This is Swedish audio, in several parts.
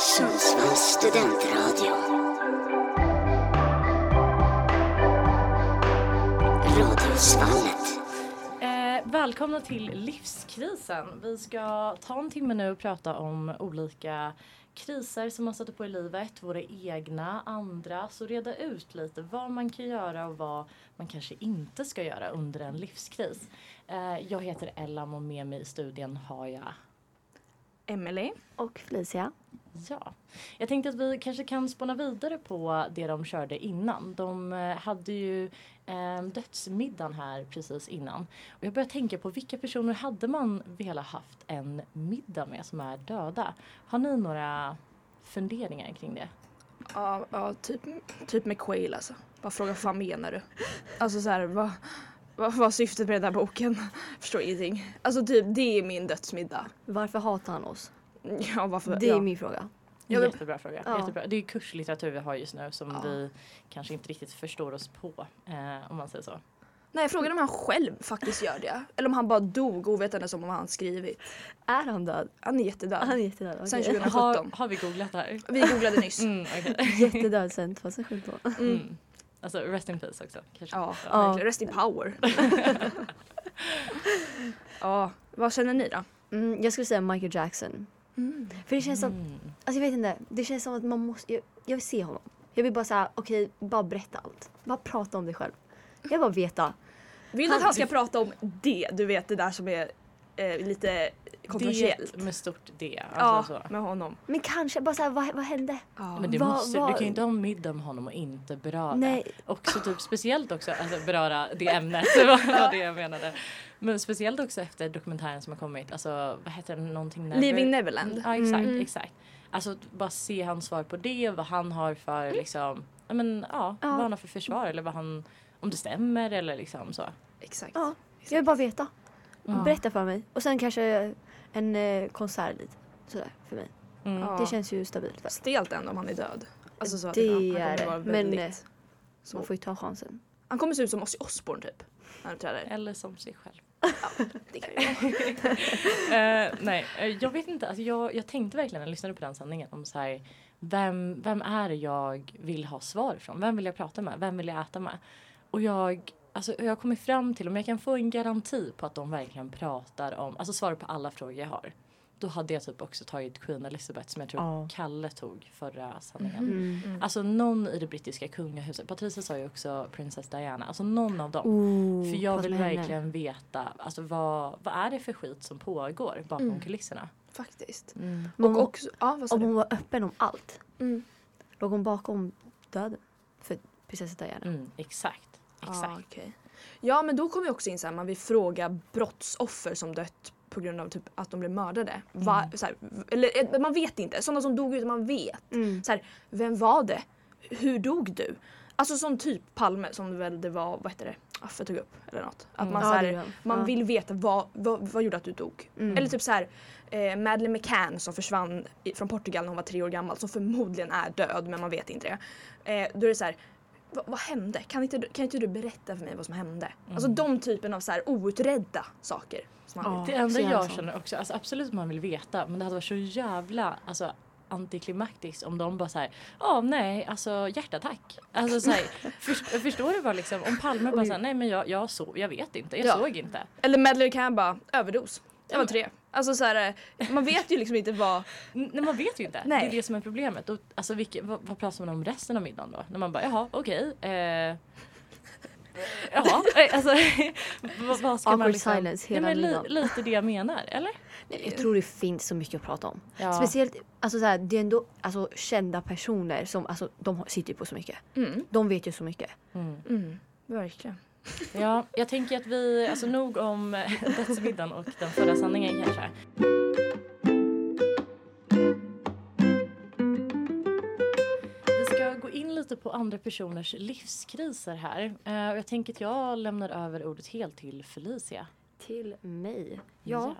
Sundsvalls studentradio. Radiosvallet. Eh, välkomna till Livskrisen. Vi ska ta en timme nu och prata om olika kriser som man stöter på i livet, våra egna, andras och reda ut lite vad man kan göra och vad man kanske inte ska göra under en livskris. Eh, jag heter Ellam och med mig i studien har jag Emily. Och Felicia. Ja, jag tänkte att vi kanske kan spåna vidare på det de körde innan. De eh, hade ju eh, dödsmiddagen här precis innan. Och jag började tänka på vilka personer hade man velat haft en middag med som är döda? Har ni några funderingar kring det? Ja, ja typ, typ McQuail alltså. Bara fråga vad fan menar du? Alltså så här, vad, vad var syftet med den här boken? Förstår ingenting. Alltså typ, det är min dödsmiddag. Varför hatar han oss? Ja, varför? Det är ja. min fråga. Jag vill- Jättebra fråga. Ja. Jättebra. Det är kurslitteratur vi har just nu som Ja. vi kanske inte riktigt förstår oss på. Eh, om man säger så. Nej, frågan är om han själv faktiskt gör det. Eller om han bara dog ovetandes om vad han skrivit. Är han död? Han är jättedöd. Han är jättedöd. okej. Sen 2017. Har, har vi googlat det här? Vi googlade nyss. Mm, okej. Jättedöd sen 2017. mm. Alltså rest in peace också. Kanske. Ja, Ja. Rest in power. ja, vad känner ni då? Mm, jag skulle säga Michael Jackson. För det känns som, Mm. alltså jag vet inte, det känns som att man måste, jag, jag vill se honom. Jag vill bara säga, okej, bara berätta allt. Bara prata om dig själv. Jag vill bara veta. Vill du att han ska prata om det? Du vet det där som är eh, lite kontroversiellt. Det med stort D. Ja, Alltså så. med honom. Men kanske bara säga, vad, vad hände? Ja. Men det Vad- måste, vad- du kan ju inte ha middag med honom och inte beröra. Nej. Också typ speciellt också, alltså beröra det ämnet. Det var det jag menade. Men speciellt också efter dokumentären som har kommit. Alltså vad heter den? Någonting Never? Leaving Neverland. Ja exakt, Mm. exakt. Alltså bara se hans svar på det, vad han har för liksom, ja men ja, Ja. vad han har för försvar eller vad han, om det stämmer eller liksom så. Exakt. Ja, jag vill bara veta. Mm. Berätta för mig. Och sen kanske en eh, konsert lite. Sådär, för mig. Mm. Ja. Det känns ju stabilt. Stelt ändå om han är död. Alltså så att Det han, han är det. vara Men, väldigt... eh, så. Man får ju ta chansen. Han kommer se ut som Ozzy Osbourne typ. När han uppträder. Eller som sig själv. Det kan ju vara. Eh, nej, eh, jag vet inte. Alltså jag, jag tänkte verkligen när jag lyssnade på den sändningen om så här, vem, vem är det jag vill ha svar från? Vem vill jag prata med? Vem vill jag äta med? Och jag, alltså, jag har kommit fram till om jag kan få en garanti på att de verkligen pratar om, alltså svarar på alla frågor jag har. Då hade jag typ också tagit Queen Elizabeth som jag tror Ja. Kalle tog förra sändningen. Mm. Alltså någon i det brittiska kungahuset. Patricia sa ju också Princess Diana. Alltså någon av dem. Oh, För jag vill verkligen veta alltså vad, vad är det för skit som pågår bakom Mm. kulisserna. Faktiskt. Men Och om, också, ja om hon var öppen om allt. Mm. Låg hon bakom döden? För prinsessa Diana. Mm, exakt. Exakt. Ja, okej. ja men då kommer jag också in så här, man vill fråga brottsoffer som dött på grund av typ att de blev mördade. Va, Mm. här, eller eh, man vet inte, sådana som dog utan man vet. Mm. Så här, vem var det? Hur dog du? Alltså som typ Palme som väl det var, vad heter det, Affe tog upp eller något. Att Mm. man, Ja, så här, är det. man Ja. vill veta vad, vad, vad gjorde att du dog? Mm. Eller typ så här, eh, Madeleine McCann som försvann i, från Portugal när hon var tre år gammal som förmodligen är död men man vet inte det. Eh, då är det så här, vad, vad hände? Kan inte, du- kan inte du berätta för mig vad som hände? Alltså de typen av så här outredda saker. Som man Ja. Det enda jag känner också, alltså absolut man vill veta men det hade varit så jävla alltså, antiklimaktiskt om de bara såhär, ja nej alltså hjärtattack. Alltså såhär, för, förstår du vad liksom, om Palme bara såhär, nej men jag, jag såg, jag vet inte, jag Ja. såg inte. Eller Madeleine McCann bara, överdos. Jag var men- tre. Alltså så här, eh, man vet ju liksom inte vad... Nej man vet ju inte. Nej. Det är det som är problemet. Och, alltså, vilka, vad, vad pratar man om resten av middagen då? När man bara jaha okej. eh, jaha eh, alltså vad, vad ska man Awkward liksom... silence Nej, hela men li, middagen. lite det jag menar eller? Nej, Jag tror det finns så mycket att prata om. Ja. Speciellt, alltså så här, det är ändå alltså, kända personer som alltså, de sitter ju på så mycket. Mm. De vet ju så mycket. Mm. Mm, verkligen. Ja, jag tänker att vi, alltså nog om dödsmiddagen och den förra sanningen kanske. Vi ska gå in lite på andra personers livskriser här. Eh, och jag tänker att jag lämnar över ordet helt till Felicia. Till mig. Ja,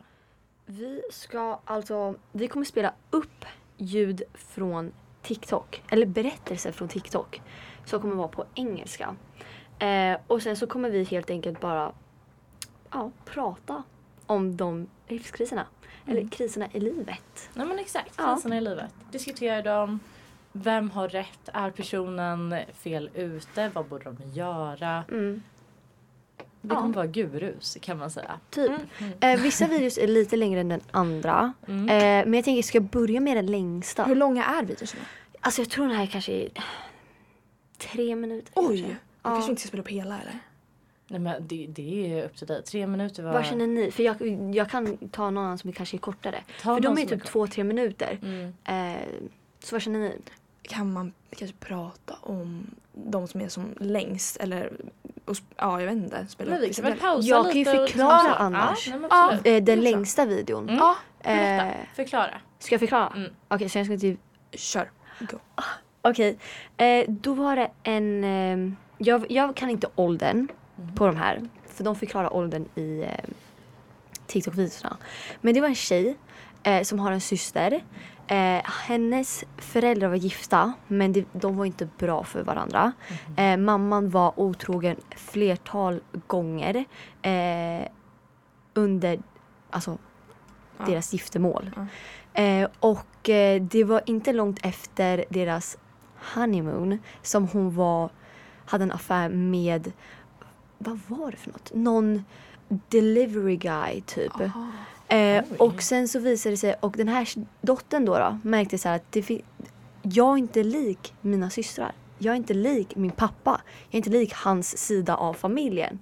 vi ska alltså, vi kommer spela upp ljud från TikTok. Eller berättelser från TikTok. Som kommer vara på engelska. Eh, och sen så kommer vi helt enkelt bara ja, prata om de livskriserna. Eller kriserna i livet. Nej men exakt, Ja. kriserna i livet. Diskutera dem. Vem har rätt? Är personen fel ute? Vad borde de göra? Mm. Det kommer Ja. vara gurus kan man säga. Typ. Eh, vissa videos är lite längre än den andra. Mm. Eh, men jag tänker, ska jag börja med den längsta? Hur långa är videorna? Alltså jag tror den här kanske är tre minuter. Oj! kanske. Du Ja. kanske inte ska spela upp hela eller? Nej men det, det är upp till dig. Tre minuter var... Vad känner ni? För jag, jag kan ta någon annan som är kanske är kortare. Ta För de är typ kort. två, tre minuter. Mm. Eh, så vad känner ni? Kan man kanske prata om de som är som längst eller och ja jag vet inte. Spela Men vi kan väl pausa Jag kan ju lite och- förklara Ja, annars. Ja, nej. Eh, den längsta videon. Mm. Ja, Berätta. Eh, Förklara. ska jag förklara? Mm. Okej, så jag ska inte kör. Go. Okej, eh, då var det en... Jag, jag kan inte åldern på de här. För de förklarar åldern i eh, TikTok-videorna. Men det var en tjej eh, som har en syster. Eh, hennes föräldrar var gifta men det, de var inte bra för varandra. Eh, mamman var otrogen flertal gånger eh, under alltså, Ja. deras giftermål. Ja. Eh, och eh, det var inte långt efter deras honeymoon som hon var, hade en affär med, vad var det för något? Någon delivery guy typ. Eh, och sen så visade det sig, och den här dottern då, då märkte så här att det jag är inte lik mina systrar. Jag är inte lik min pappa. Jag är inte lik hans sida av familjen.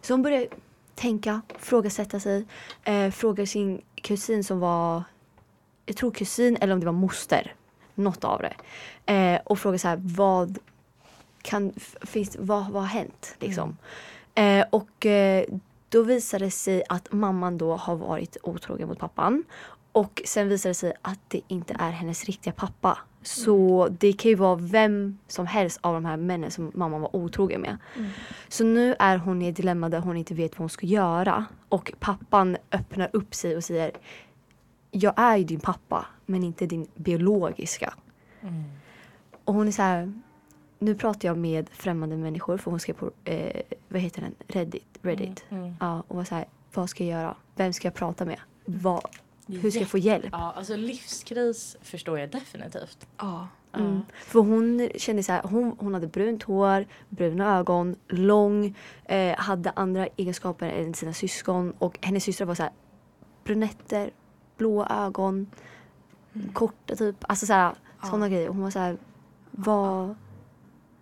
Så hon började tänka, frågasätta sig. Eh, fråga sin kusin som var, jag tror kusin eller om det var moster. Något av det. Eh, och fråga så här, vad kan, finns, vad, vad har hänt? Liksom. Eh, och eh, då visade det sig att mamman då har varit otrogen mot pappan. Och sen visade det sig att det inte är hennes riktiga pappa. Så det kan ju vara vem som helst av de här männen som mamman var otrogen med. Så nu är hon i ett dilemma där hon inte vet vad hon ska göra. Och pappan öppnar upp sig och säger Jag är ju din pappa men inte din biologiska. Och hon är så här Nu pratar jag med främmande människor för hon skrev på eh, vad heter den? Reddit. Reddit. Mm. Ja, och var så här, vad ska jag göra? Vem ska jag prata med? Vad, hur ska jag få hjälp? Ja, alltså livskris förstår jag definitivt. Ja. Mm. För hon kände så här, hon, hon hade brunt hår, bruna ögon, lång, eh, hade andra egenskaper än sina syskon och hennes systrar var så här brunetter, blåa ögon, korta typ. Alltså så här, sådana grejer. Och hon var så här, vad,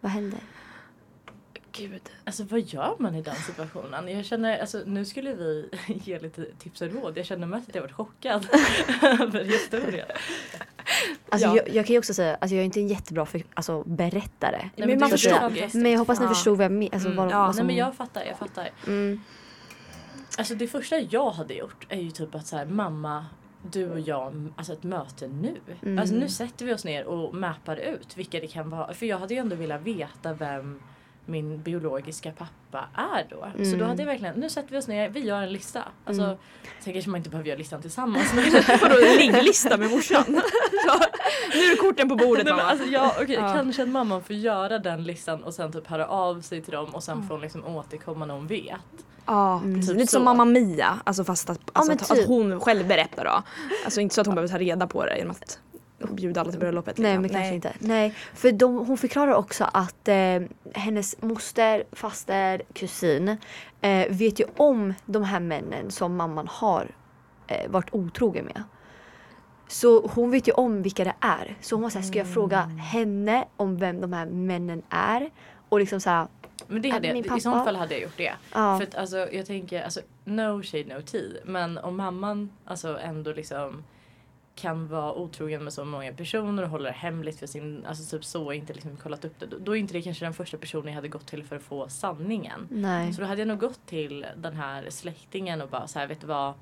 vad hände? Gud. Alltså vad gör man i den situationen? Jag känner, alltså nu skulle vi ge lite tips och råd. Jag känner mest att jag varit chockad över historien. Alltså Ja. jag, jag kan ju också säga, alltså jag är inte en jättebra för, alltså, berättare. Nej, men det man förstår. Men jag hoppas ni Ja. förstod vad jag menar. Alltså, Mm. vad, Ja, vad som, Nej men jag fattar, jag fattar. mm, Alltså det första jag hade gjort är ju typ att så här, mamma, du och jag, alltså ett möte nu. Mm. Alltså nu sätter vi oss ner och mappar ut vilka det kan vara. För jag hade ju ändå velat veta vem min biologiska pappa är då. Så Mm. då hade jag verkligen, nu sätter vi oss ner, vi gör en lista. Alltså, Mm. Sen kanske man inte behöver göra listan tillsammans. Men, Vadå ligglista med morsan? Ja, nu är korten på bordet mamma. alltså, ja, okej, Ja. Kanske att mamma får göra den listan och sen typ höra av sig till dem och sen får hon liksom återkomma när hon vet. Ja, Mm. Typ lite så. som Mamma Mia. Alltså fast att, alltså men att, typ. att hon själv berättar då. Alltså inte så att hon behöver ta reda på det genom att bjuda alla till bröllopet. Nej liksom. men kanske inte. Nej, för de, hon förklarar också att eh, hennes moster, faster, kusin eh, vet ju om de här männen som mamman har eh, varit otrogen med. Så hon vet ju om vilka det är. Så hon var såhär, ska jag fråga henne om vem de här männen är? Och liksom såhär, Men det Att hade jag, i pappa- så fall hade jag gjort det. ja. För att alltså jag tänker, alltså no shade no tea. Men om mamman alltså ändå liksom kan vara otrogen med så många personer och håller det hemligt för sin, alltså typ så, inte liksom kollat upp det. Då, är inte det kanske den första personen jag hade gått till för att få sanningen. nej. Så då hade jag nog gått till den här släktingen och bara så här, vet du vad?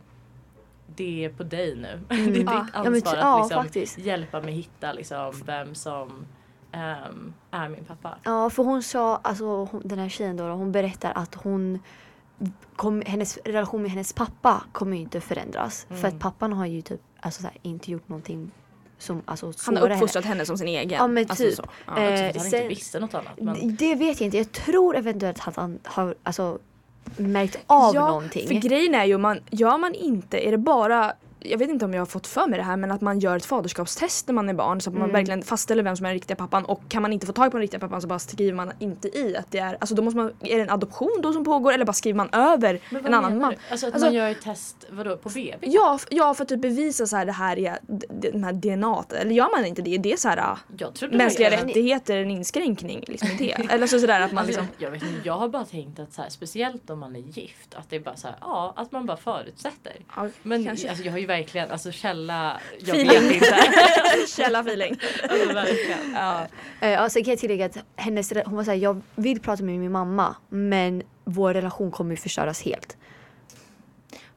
Det är på dig nu. Det är ditt Ja. ansvar Ja, att ja, liksom faktiskt. hjälpa mig hitta liksom vem som ehm, är min pappa. Ja, för hon sa, alltså hon, den här tjejen då, hon berättar att hon kom, hennes relation med hennes pappa kommer ju inte förändras. För Mm. att pappan har ju typ alltså, så här, inte gjort någonting som alltså, Han har henne. uppfostrat henne som sin egen. Ja, men Alltså, typ. så. Ja. Eh, han sen- inte visste något annat. Men... Det vet jag inte. Jag tror eventuellt att han har, alltså märkt av ja, någonting. För grejen är ju, man, gör man inte, är det bara jag vet inte om jag har fått för mig det här men att man gör ett faderskapstest när man är barn så att man Mm. verkligen fastställer vem som är den riktiga pappan och kan man inte få tag på den riktiga pappan så bara skriver man inte i att det är, alltså då måste man, är det en adoption då som pågår eller bara skriver man över en annan man? du? Alltså att Alltså- man gör ett test, vadå, på BB? Ja, ja för att typ bevisa så här det här är d- d- de här DNA eller gör man inte det? Det är så här ah, mänskliga rättigheter en inskränkning liksom det. Eller så sådär att man Alltså, liksom jag, vet inte, jag har bara tänkt att så här, speciellt om man är gift, att det är bara så här, ja, att man bara förutsätter. ja, Men kanske. alltså, jag har ju verkligen, alltså källa, jag Feeling. vet inte. källa feeling. alltså, verkligen. Ja. Eh, alltså, kan jag tillägga att hennes, hon var såhär, jag vill prata med min mamma men vår relation kommer ju förstöras helt.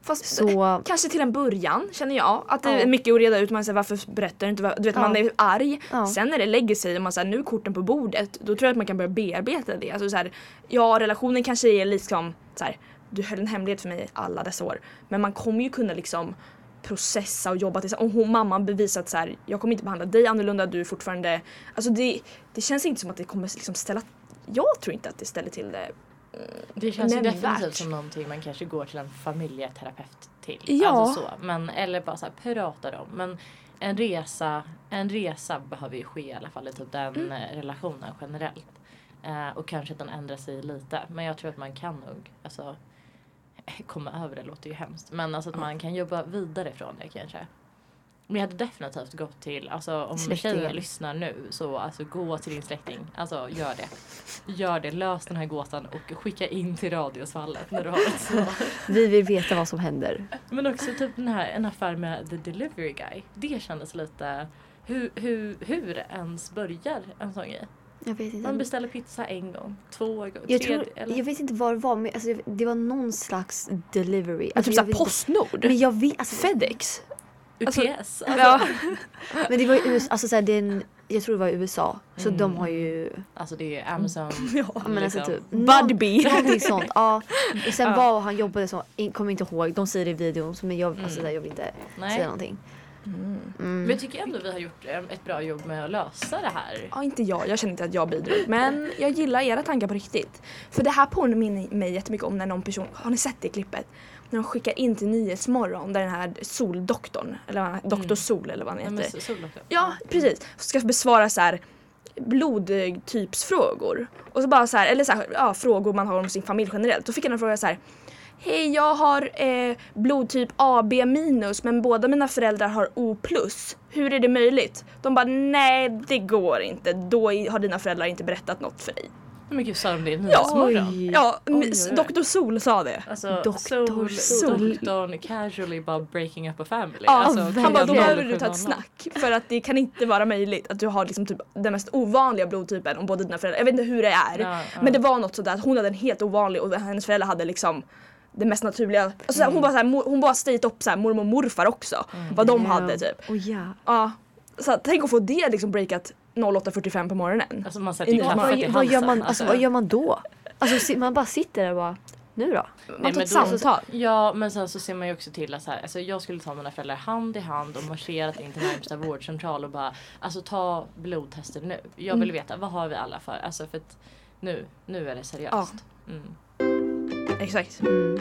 Fast Så Kanske till en början känner jag. Att det Ja. är mycket att reda ut. Man säger varför berättar du inte? vad-" Du vet Ja. man är arg. Ja. Sen när det lägger sig och man säger nu är korten på bordet. Då tror jag att man kan börja bearbeta det. Alltså så här, ja relationen kanske är liksom så här, du höll en hemlighet för mig alla dessa år. Men man kommer ju kunna liksom processa och jobba tillsammans. Och hon, mamman bevisat så här, jag kommer inte behandla dig annorlunda, du är fortfarande... Alltså det, det känns inte som att det kommer liksom ställa... Jag tror inte att det ställer till det. Det känns ju definitivt som någonting man kanske går till en familjeterapeut till. Ja. Alltså så. Men, eller bara så här, pratar om. Men en resa, en resa behöver ju ske i alla fall i typ den Mm. eh, relationen generellt. Eh, och kanske att den ändrar sig lite. Men jag tror att man kan nog alltså, komma över det låter ju hemskt. Men alltså att man kan jobba vidare från det kanske. Men jag hade definitivt gått till, alltså om Släktingen. tjejen lyssnar nu så alltså gå till din släkting. Alltså gör det. Gör det, lös den här gåtan och skicka in till radiosvallet när du har ett svar. vi vill veta vad som händer. Men också typ den här, en affär med the delivery guy. Det kändes lite, hur, hur, hur ens börjar en sån grej? Jag vet inte. Man beställer pizza en gång, två gånger, jag, tredje, tror, eller? jag vet inte vad det var men alltså, det- var någon slags delivery. Typ Alltså, jag såhär Postnord. Men jag vet, alltså, Fedex. UPS. alltså- Alltså, Ja. men det var ju USA, alltså, såhär, det är en, jag tror det var i USA. Så Mm. de har ju, alltså det är Amazon. Ja. ja, men alltså liksom. typ. Budbee. Någonting sånt. Ja. Och sen Ja. vad han jobbade som, in- kommer inte ihåg. De säger det i videon men jag, alltså, där, jag vill inte säga Nej. någonting. Mm. Men jag tycker ändå vi har gjort ett bra jobb med att lösa det här. Ja, inte jag. Jag känner inte att jag bidrog. Men jag gillar era tankar på riktigt. För det här påminner mig jättemycket om när någon person, har ni sett det klippet? När de skickar in till Nyhetsmorgon där den här soldoktorn, eller han- Doktor Sol eller vad han Ja, heter. också. Ja, precis. Ska besvara så här blodtypsfrågor. Och så bara så här, eller så här, ja, frågor man har om sin familj generellt. Då fick jag en fråga så här. Hej, jag har eh, blodtyp AB minus men båda mina föräldrar har O plus. Hur är det möjligt? De bara, nej det går inte. Då har dina föräldrar inte berättat något för dig. Men gud, sa de det i Ja. Nyhetsmorgon? Oj. Ja, Oj, oj, oj. Doktor Sol sa det. Alltså Doktor sol, doktorn casually bara breaking up a family. Ja, alltså, han bara, då behöver du ta ett snack. För att det kan inte vara möjligt att du har liksom typ den mest ovanliga blodtypen om båda dina föräldrar. Jag vet inte hur det är. Ja, ja. Men det var något sådär att hon hade en helt ovanlig och hennes föräldrar hade liksom det mest naturliga. Alltså, såhär, Mm. Hon bara, såhär, hon bara state upp såhär, mormor och morfar också. Vad de hade typ. Oh, ja. Ja. Så tänk att få det liksom breakat 08.45 på morgonen. Alltså man sätter ju kaffet i Vad, gör man, alltså, vad gör man då? Alltså man bara sitter där och bara, nu då? Man Nej, tar men ett samtal. Ja men sen så ser man ju också till att så här, alltså jag skulle ta mina föräldrar hand i hand och marscherat in till närmsta vårdcentral och bara alltså ta blodtester nu. Jag vill veta vad har vi alla för? Alltså för att nu, nu är det seriöst. Mm. Exakt. Mm.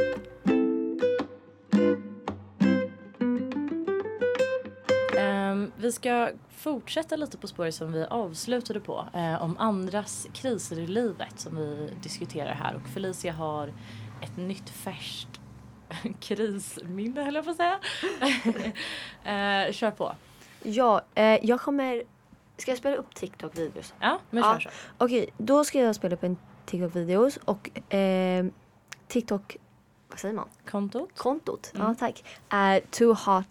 Vi ska fortsätta lite på spåret som vi avslutade på. eh, om andras kriser i livet som vi diskuterar här. Och Felicia har ett nytt färskt krisminne höll jag på att säga. Eh, kör på. Ja, eh, jag kommer... Ska jag spela upp TikTok-videos? Ja, men Ja. kör så. Okej, då ska jag spela upp en TikTok-videos och eh, TikTok... Vad säger man? Kontot. Kontot, Mm. ja tack. Är too hot,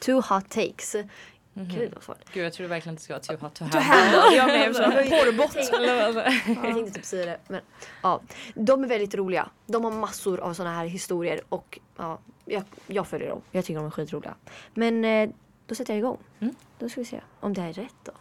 too hot takes. Mhm. Gud vad svårt. Gud jag trodde verkligen att det ska vara too hot to handle. jag med porrbot. Jag tänkte typ säga det. Men, ja, de är väldigt roliga. De har massor av såna här historier och ja, jag, jag följer dem. Jag tycker de är skitroliga. Men eh, då sätter jag igång. Mm. Då ska vi se om det här är rätt då.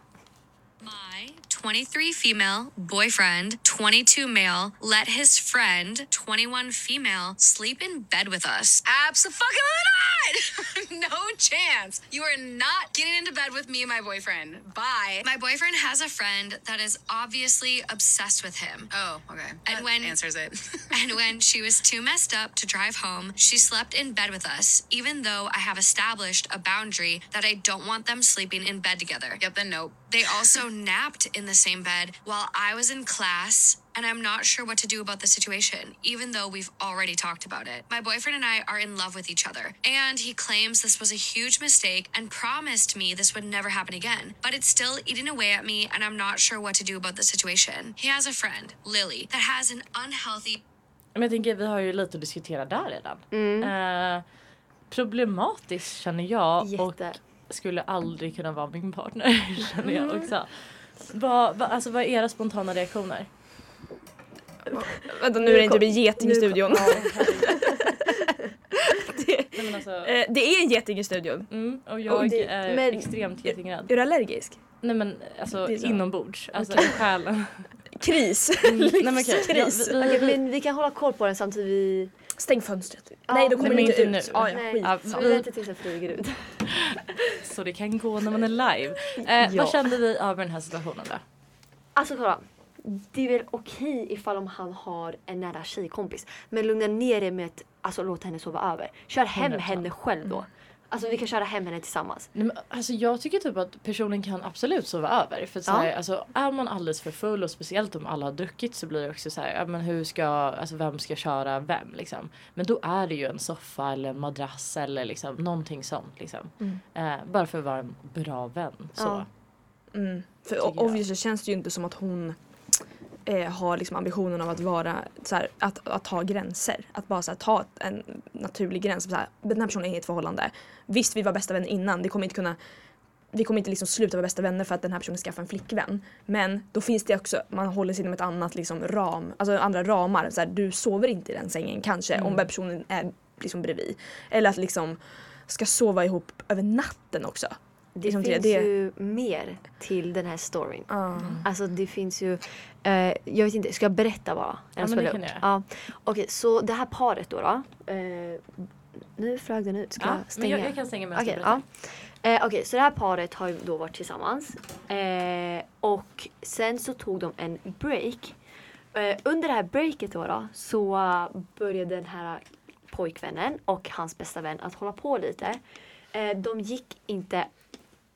My 23 female boyfriend, 22 male, let his friend, 21 female, sleep in bed with us. Absolutely not! no chance. You are not getting into bed with me and my boyfriend. Bye. My boyfriend has a friend that is obviously obsessed with him. Oh, okay. And when- answers it. And when she was too messed up to drive home, she slept in bed with us, even though I have established a boundary that I don't want them sleeping in bed together. yep, then nope. They also napped in the same bed while I was in class, and I'm not sure what to do about the situation, even though we've already talked about it. My boyfriend and I are in love with each other, and he claims this was a huge mistake and promised me this would never happen again. But it's still eating away at me, and I'm not sure what to do about the situation. He has a friend, Lily, that has an unhealthy Men jag tänker vi har ju lite att diskutera där redan. Eh, problematiskt känner jag Jätte. och skulle aldrig kunna vara min partner känner jag också. Vad, vad, alltså, vad är era spontana reaktioner? Vänta nu är det inte blir geting i studion. Ja, Nej, men alltså, Eh, det är en geting i studion. mm, och jag Och det- är men- extremt getingrädd. Är du allergisk? Nej men alltså Det inombords, alltså i själen. Kris. Nej, men ja, vi- Okej, men vi kan hålla koll på den samtidigt vi... Stäng fönstret. Ja, nej då kommer det inte ut. nu. Ah, ja, Nej. Ja, så vi- väntar tills den flyger ut. Så det kan gå när man är live. Eh, Ja. Vad kände vi över den här situationen då? Alltså kolla. Det är väl okej ifall om han har en nära tjejkompis. Men lugna ner dig med att alltså, låta henne sova över. Kör hem 100%. henne själv då. Alltså vi kan köra hem henne tillsammans. Nej, men, alltså, jag tycker typ att personen kan absolut sova över. För att, så här, Ja. alltså, är man alldeles för full och speciellt om alla har druckit så blir det också så här, men hur ska, alltså, vem ska köra vem liksom. Men då är det ju en soffa eller en madrass eller liksom någonting sånt liksom. Eh, bara för att vara en bra vän. Så. Ja. Mm. För obviously känns det ju inte som att hon eh, har liksom ambitionen av att vara här, att, att ha gränser. Att bara här, ta en naturlig gräns. Så här, den här personen är i ett förhållande. Visst vi var bästa vänner innan. Det kommer inte kunna vi kommer inte liksom sluta vara bästa vänner för att den här personen skaffar en flickvän. Men då finns det också, man håller sig inom ett annat liksom ram, alltså andra ramar. Så här, du sover inte i den sängen kanske om den personen är liksom bredvid. Eller att liksom ska sova ihop över natten också. Det Liksom finns det- ju mer till den här storyn. Ah. Alltså det finns ju, eh, jag vet inte, ska jag berätta bara? Ja, men det kan du göra. Ja. Okej, så det här paret då. då eh, nu flög den ut, ska Ja, jag men stänga? jag, jag kan stänga med Okej, ja. Eh, Okej, så det här paret har ju då varit tillsammans. Eh, och sen så tog de en break. Eh, under det här breaket då, då så började den här pojkvännen och hans bästa vän att hålla på lite. Eh, de gick inte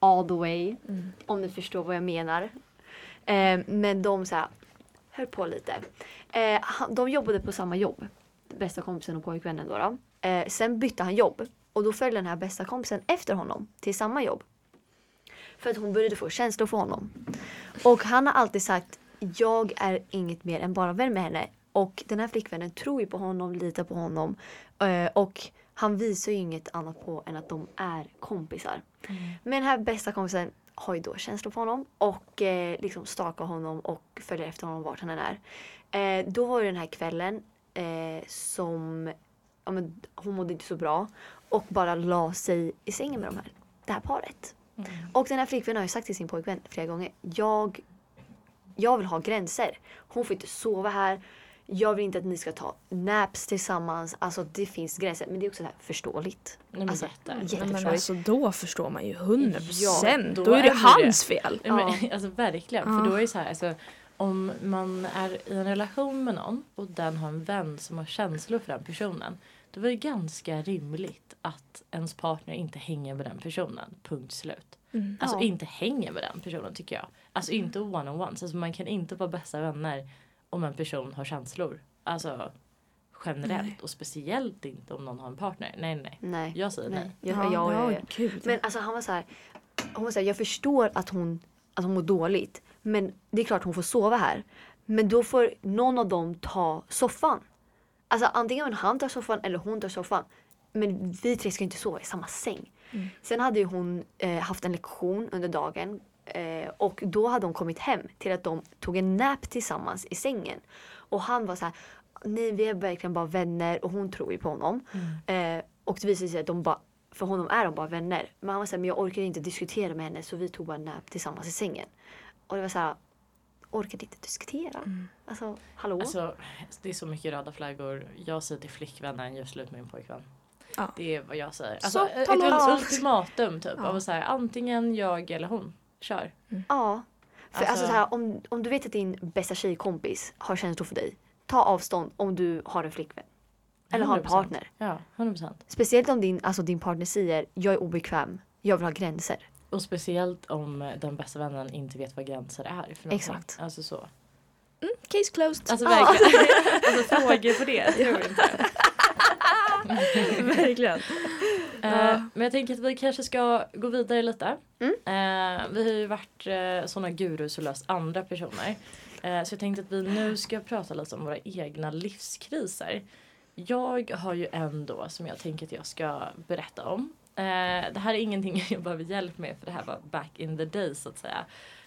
all the way, om ni förstår vad jag menar. Eh, men de så här, höll på lite. Eh, de jobbade på samma jobb. Bästa kompisen och pojkvännen då. då. Eh, sen bytte han jobb. Och då följde den här bästa kompisen efter honom till samma jobb. För att hon började få känslor för honom. Och han har alltid sagt jag är inget mer än bara vän med henne. Och den här flickvännen tror ju på honom, litar på honom. Eh, och han visar ju inget annat på än att de är kompisar. Men den här bästa kompisen har ju då känslor för honom och eh, liksom stakar honom och följer efter honom vart han än är. Eh, då var det den här kvällen eh, som ja, men, hon mådde inte så bra och bara la sig i sängen med de här, det här paret. Och den här flickvännen har ju sagt till sin pojkvän flera gånger. Jag, jag vill ha gränser. Hon får inte sova här. Jag vill inte att ni ska ta naps tillsammans. Alltså det finns gränser. Men det är också så här förståeligt. Nej, men alltså, jätteförståeligt. alltså då förstår man ju 100 procent. Ja, då, är det hans fel. Ja. Men, alltså verkligen. Ja. För då är det så här, alltså, om man är i en relation med någon och den har en vän som har känslor för den personen. Då är det ganska rimligt att ens partner inte hänger med den personen. Punkt slut. Alltså Ja. inte hänger med den personen tycker jag. Alltså inte one-on-ones. Alltså man kan inte vara bästa vänner om en person har känslor. Alltså generellt Nej. och speciellt inte om någon har en partner. Nej nej. Nej. Jag säger nej. nej. Jag, jag, jag, ja, jag, gud. Men alltså han var så här. Hon var så här, jag förstår att hon, att hon mår dåligt. Men det är klart hon får sova här. Men då får någon av dem ta soffan. Alltså antingen han tar soffan eller hon tar soffan. Men vi tre ska inte sova i samma säng. Sen hade ju hon eh, haft en lektion under dagen. Eh, och då hade de kommit hem till att de tog en nap tillsammans i sängen. Och han var så här, nej vi är verkligen bara vänner och hon tror ju på honom. Eh, och det visade sig att de bara, för honom är de bara vänner. Men han var såhär, men jag orkar inte diskutera med henne så vi tog bara en nap tillsammans i sängen. Och det var såhär, orkade inte diskutera. Alltså, hallå? Alltså, det är så mycket röda flaggor. Jag säger till flickvännen, gör slut med din pojkvän. Ja. Det är vad jag säger. Så, Alltså, tala ett ultimatum typ. Ja. Av att säga antingen jag eller hon. Kör. Ja. För alltså, Alltså- så här, om, om du vet att din bästa tjejkompis har känslor för dig. Ta avstånd om du har en flickvän. Eller har en 100%. partner. Ja, 100%. Speciellt om din, alltså, din partner säger jag är obekväm, jag vill ha gränser. Och speciellt om eh, den bästa vännen inte vet vad gränser är för. Exakt. Alltså så. Case closed. Alltså verkligen. alltså frågor på det. Tror inte. verkligen. Eh, men jag tänker att vi kanske ska gå vidare lite. Mm. Eh, vi har ju varit uh, sådana gurus och löst andra personer. Eh, så jag tänkte att vi nu ska prata lite om våra egna livskriser. Jag har ju en då som jag tänker att jag ska berätta om. Eh, det här är ingenting jag behöver hjälp med för det här var back in the days så att säga.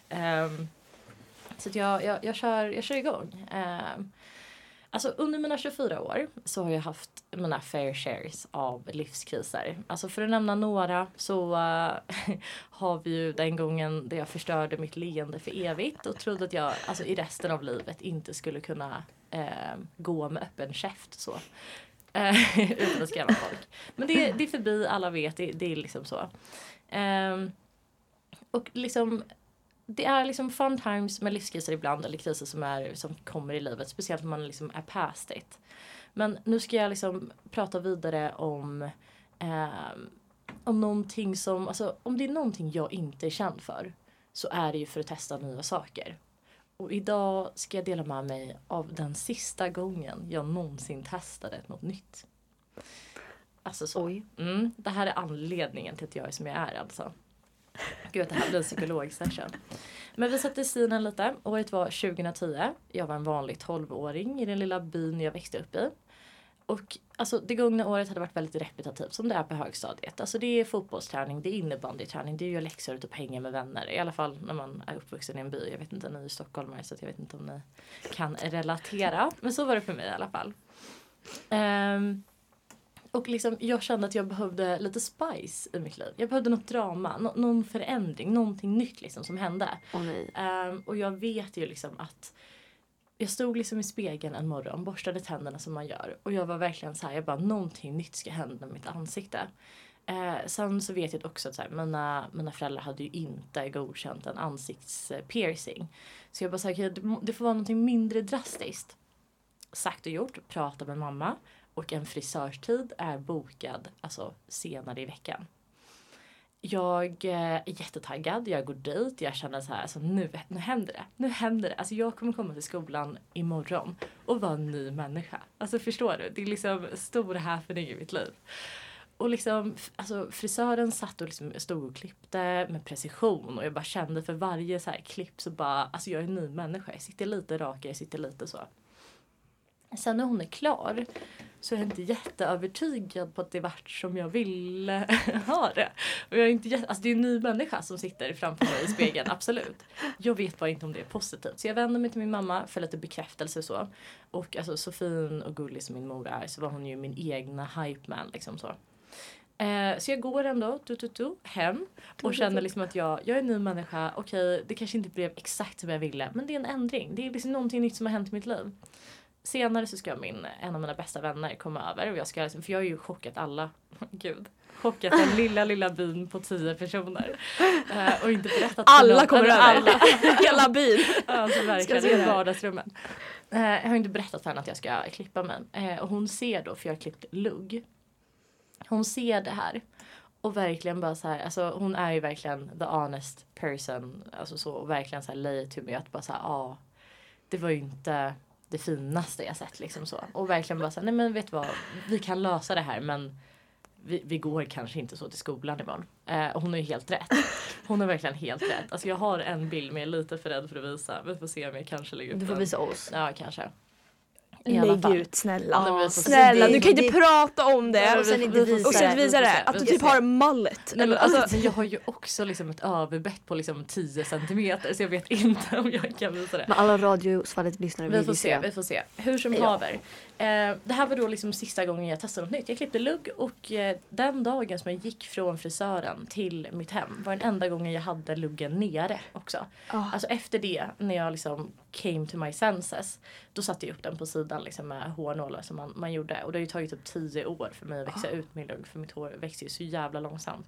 Ehm, så att jag, jag, jag, kör, jag kör igång. Alltså under mina 24 år så har jag haft mina fair shares av livskriser. Alltså för att nämna några så uh, har vi ju den gången där jag förstörde mitt leende för evigt och trodde att jag alltså, i resten av livet inte skulle kunna uh, gå med öppen käft så. Uh, utan att skrämma folk. Men det, det är förbi, alla vet, det, det är liksom så. Ehm, och liksom det är liksom fun times med livskriser ibland eller kriser som, är, som kommer i livet. Speciellt när man liksom är past it. Men nu ska jag liksom prata vidare om ehm, om någonting som, alltså om det är någonting jag inte är känd för så är det ju för att testa nya saker. Och idag ska jag dela med mig av den sista gången jag någonsin testade något nytt. Alltså så. Oj. Mm, det här är anledningen till att jag är som jag är alltså. Gud det här blir en psykologsession. Men vi sätter scenen lite. Året var 2010. Jag var en vanlig 12-åring i den lilla byn jag växte upp i. Och alltså, det gångna året hade varit väldigt repetitivt som det är på högstadiet. Alltså det är fotbollsträning, det är innebandyträning, det är ju läxor och hänga med vänner. I alla fall när man är uppvuxen i en by. Jag vet inte, ni är stockholmare så jag vet inte om ni kan relatera. Men så var det för mig i alla fall. Um, och liksom, jag kände att jag behövde lite spice i mitt liv. Jag behövde något drama, nå- någon förändring, någonting nytt liksom som hände. Nej. Ehm, och jag vet ju liksom att jag stod liksom i spegeln en morgon, borstade tänderna som man gör. Och jag var verkligen så här, jag bara någonting nytt ska hända med mitt ansikte. Eh, sen så vet jag också att så här, mina, mina föräldrar hade ju inte godkänt en ansiktspiercing. Så jag bara sa, okay, det, det får vara någonting mindre drastiskt. Sagt och gjort, prata med mamma. Och en frisörstid är bokad alltså senare i veckan. Jag eh, är jättetaggad, jag går dit, jag känner så här, alltså nu, nu händer det. Nu händer det. Alltså jag kommer komma till skolan imorgon och vara en ny människa. Alltså förstår du? Det är liksom stor happening i mitt liv. Och liksom, alltså frisören satt och liksom stod och klippte med precision och jag bara kände för varje så här klipp så bara, alltså jag är en ny människa. Jag sitter lite rakare, jag sitter lite så. Sen när hon är klar så är jag inte jätteövertygad på att det vart som jag ville ha det. Och jag är inte jätte, alltså det är en ny människa som sitter framför mig i spegeln, absolut. Jag vet bara inte om det är positivt. Så jag vänder mig till min mamma för lite bekräftelse och så. Och alltså så fin och gullig som min mor är så var hon ju min egna hype man liksom så. Eh, så jag går ändå tu, tu, tu, hem och känner liksom att jag, jag är en ny människa. Okej, det kanske inte blev exakt som jag ville men det är en ändring. Det är liksom någonting nytt som har hänt i mitt liv. Senare så ska min, en av mina bästa vänner komma över och jag ska liksom, för jag har ju chockat alla, gud, chockat den lilla lilla byn på tio personer. Eh, och inte berättat Alla någon- kommer över. Alla. Hela byn. Alltså verkligen, i vardagsrummen. Eh, jag har inte berättat för henne att jag ska klippa mig. Eh, och hon ser då, för jag har klippt lugg. Hon ser det här. Och verkligen bara så här, alltså hon är ju verkligen the honest person. Alltså så, och verkligen så här lay to me att bara så här, ja. det var ju inte det finaste jag sett liksom så. Och verkligen bara så här, nej men vet du vad, vi kan lösa det här men vi, vi går kanske inte så till skolan imorgon. Eh, och hon har ju helt rätt. Hon har verkligen helt rätt. Alltså jag har en bild men jag är lite för rädd för att visa. Vi får se om jag kanske lägger upp Du får den. visa oss. Ja kanske. I alla Lägg ut snälla. Ja. Snälla, du kan inte det- prata om Ja, det. och sen inte visa Och se. sen inte visa det. Att du typ har mallet. Nej, men Alltså, alltså, jag har ju också liksom ett överbett på liksom 10 centimeter så jag vet inte om jag kan visa det. Men alla radiosvallet lyssnare Vi vill får se, se. vi får se. Hur som Ja. haver. Eh, det här var då liksom sista gången jag testade något nytt. Jag klippte lugg och eh, den dagen som jag gick från frisören till mitt hem var den enda gången jag hade luggen nere också. Ah. Alltså efter det, när jag liksom came to my senses, då satte jag upp den på sidan liksom med hårnålar som man, man gjorde. Och det har ju tagit typ tio år för mig att växa ut min lugg för mitt hår växer ju så jävla långsamt.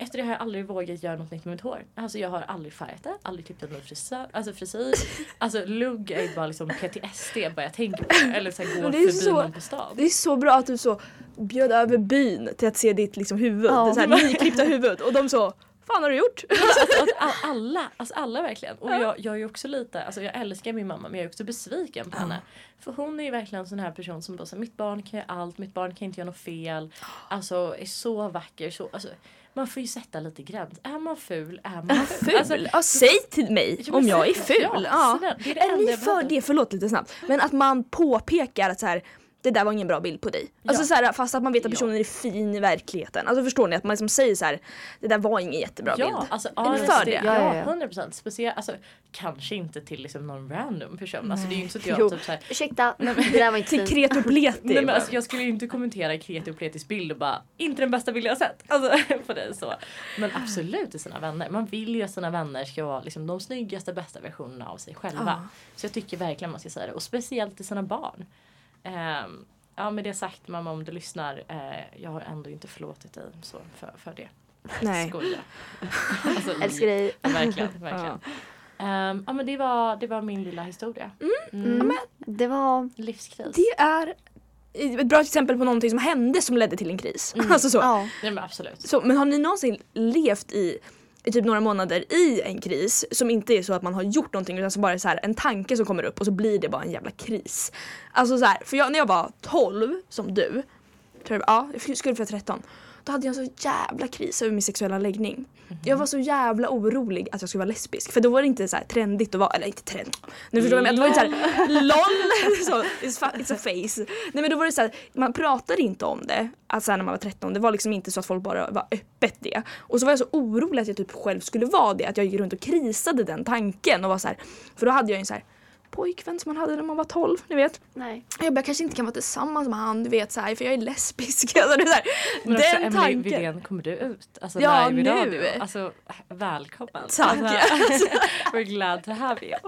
Efter det har jag aldrig vågat göra något nytt med mitt hår. Alltså jag har aldrig färgat det, aldrig klippt en ny frisör, alltså frisyr. Alltså lugg är ju bara liksom PTSD bara jag tänker på det. Eller så här, går förbi så- någon på stan. Det är så bra att du så bjöd över byn till att se ditt liksom huvud, Ja. det så här nyklippta huvud och de så fan har du gjort? Alltså, att all- alla, alltså alla verkligen. Och jag, jag är också lite, alltså jag älskar min mamma men jag är också besviken på henne. För hon är ju verkligen en sån här person som bara så, mitt barn kan göra allt, mitt barn kan inte göra något fel. Alltså är så vacker, så, alltså, man får ju sätta lite gräns. Är man ful, är man ful. Alltså, ja, säg till mig Ja, men om jag är ful. ja, Ja, snälla, det är det är ni jag för det? Förlåt lite snabbt. Men att man påpekar att så här, det där var ingen bra bild på dig. Alltså Ja. så här, fast att man vet att Ja. personen är fin i verkligheten. Alltså förstår ni? Att man liksom säger så här, det där var ingen jättebra Ja, bild. alltså Är ni för det? Ja, ja, Ja, ja. 100 procent. Speciellt, alltså kanske inte till liksom någon random person. Alltså det är ju inte så att jag Jo. typ såhär Ursäkta, det där var inte Till kreti pleti. Nej men alltså jag skulle ju inte kommentera kreti pletis bild och bara inte den bästa bild jag har sett. Alltså på det så. Men absolut till sina vänner. Man vill ju att sina vänner ska vara liksom de snyggaste bästa versionerna av sig själva. Ja. Så jag tycker verkligen man ska säga det. Och speciellt till sina barn. Ehm, ja med det sagt mamma om du lyssnar. eh, jag har ändå inte förlåtit dig så för, för det. Nej. Skoja. Alltså, Älskar dig. Verkligen, verkligen. Ehm, ja men det var, det var min lilla historia. Mm. Det var... Livskris. Det är ett bra exempel på någonting som hände som ledde till en kris. Alltså så. Ja. Nej men absolut. Så, men har ni någonsin levt i, i typ några månader i en kris som inte är så att man har gjort någonting utan som bara är så här, en tanke som kommer upp och så blir det bara en jävla kris. Alltså så här, för jag, när jag var 12 som du, tror jag, ja, jag skulle fylla 13. Då hade jag så jävla kris över min sexuella läggning. Jag var så jävla orolig att jag skulle vara lesbisk. För då var det inte så här trendigt att vara, eller inte trend. Nu förstår jag, det var inte såhär LOL, så, it's, it's a face. Nej men då var det så här, man pratade inte om det alltså när man var 13. Det var liksom inte så att folk bara var öppet det. Och så var jag så orolig att jag typ själv skulle vara det. Att jag gick runt och krisade den tanken och var så här, för då hade jag en så här pojkvän som man hade när man var 12, ni vet. Nej. Jag bara, jag kanske inte kan vara tillsammans med han, du vet så här, för jag är lesbisk. Alltså, det är så här, Men också den Emily tanken. Widén, kommer du ut? Alltså Ja, nu. radio. Alltså välkommen. Tack. Alltså, we're glad to have you.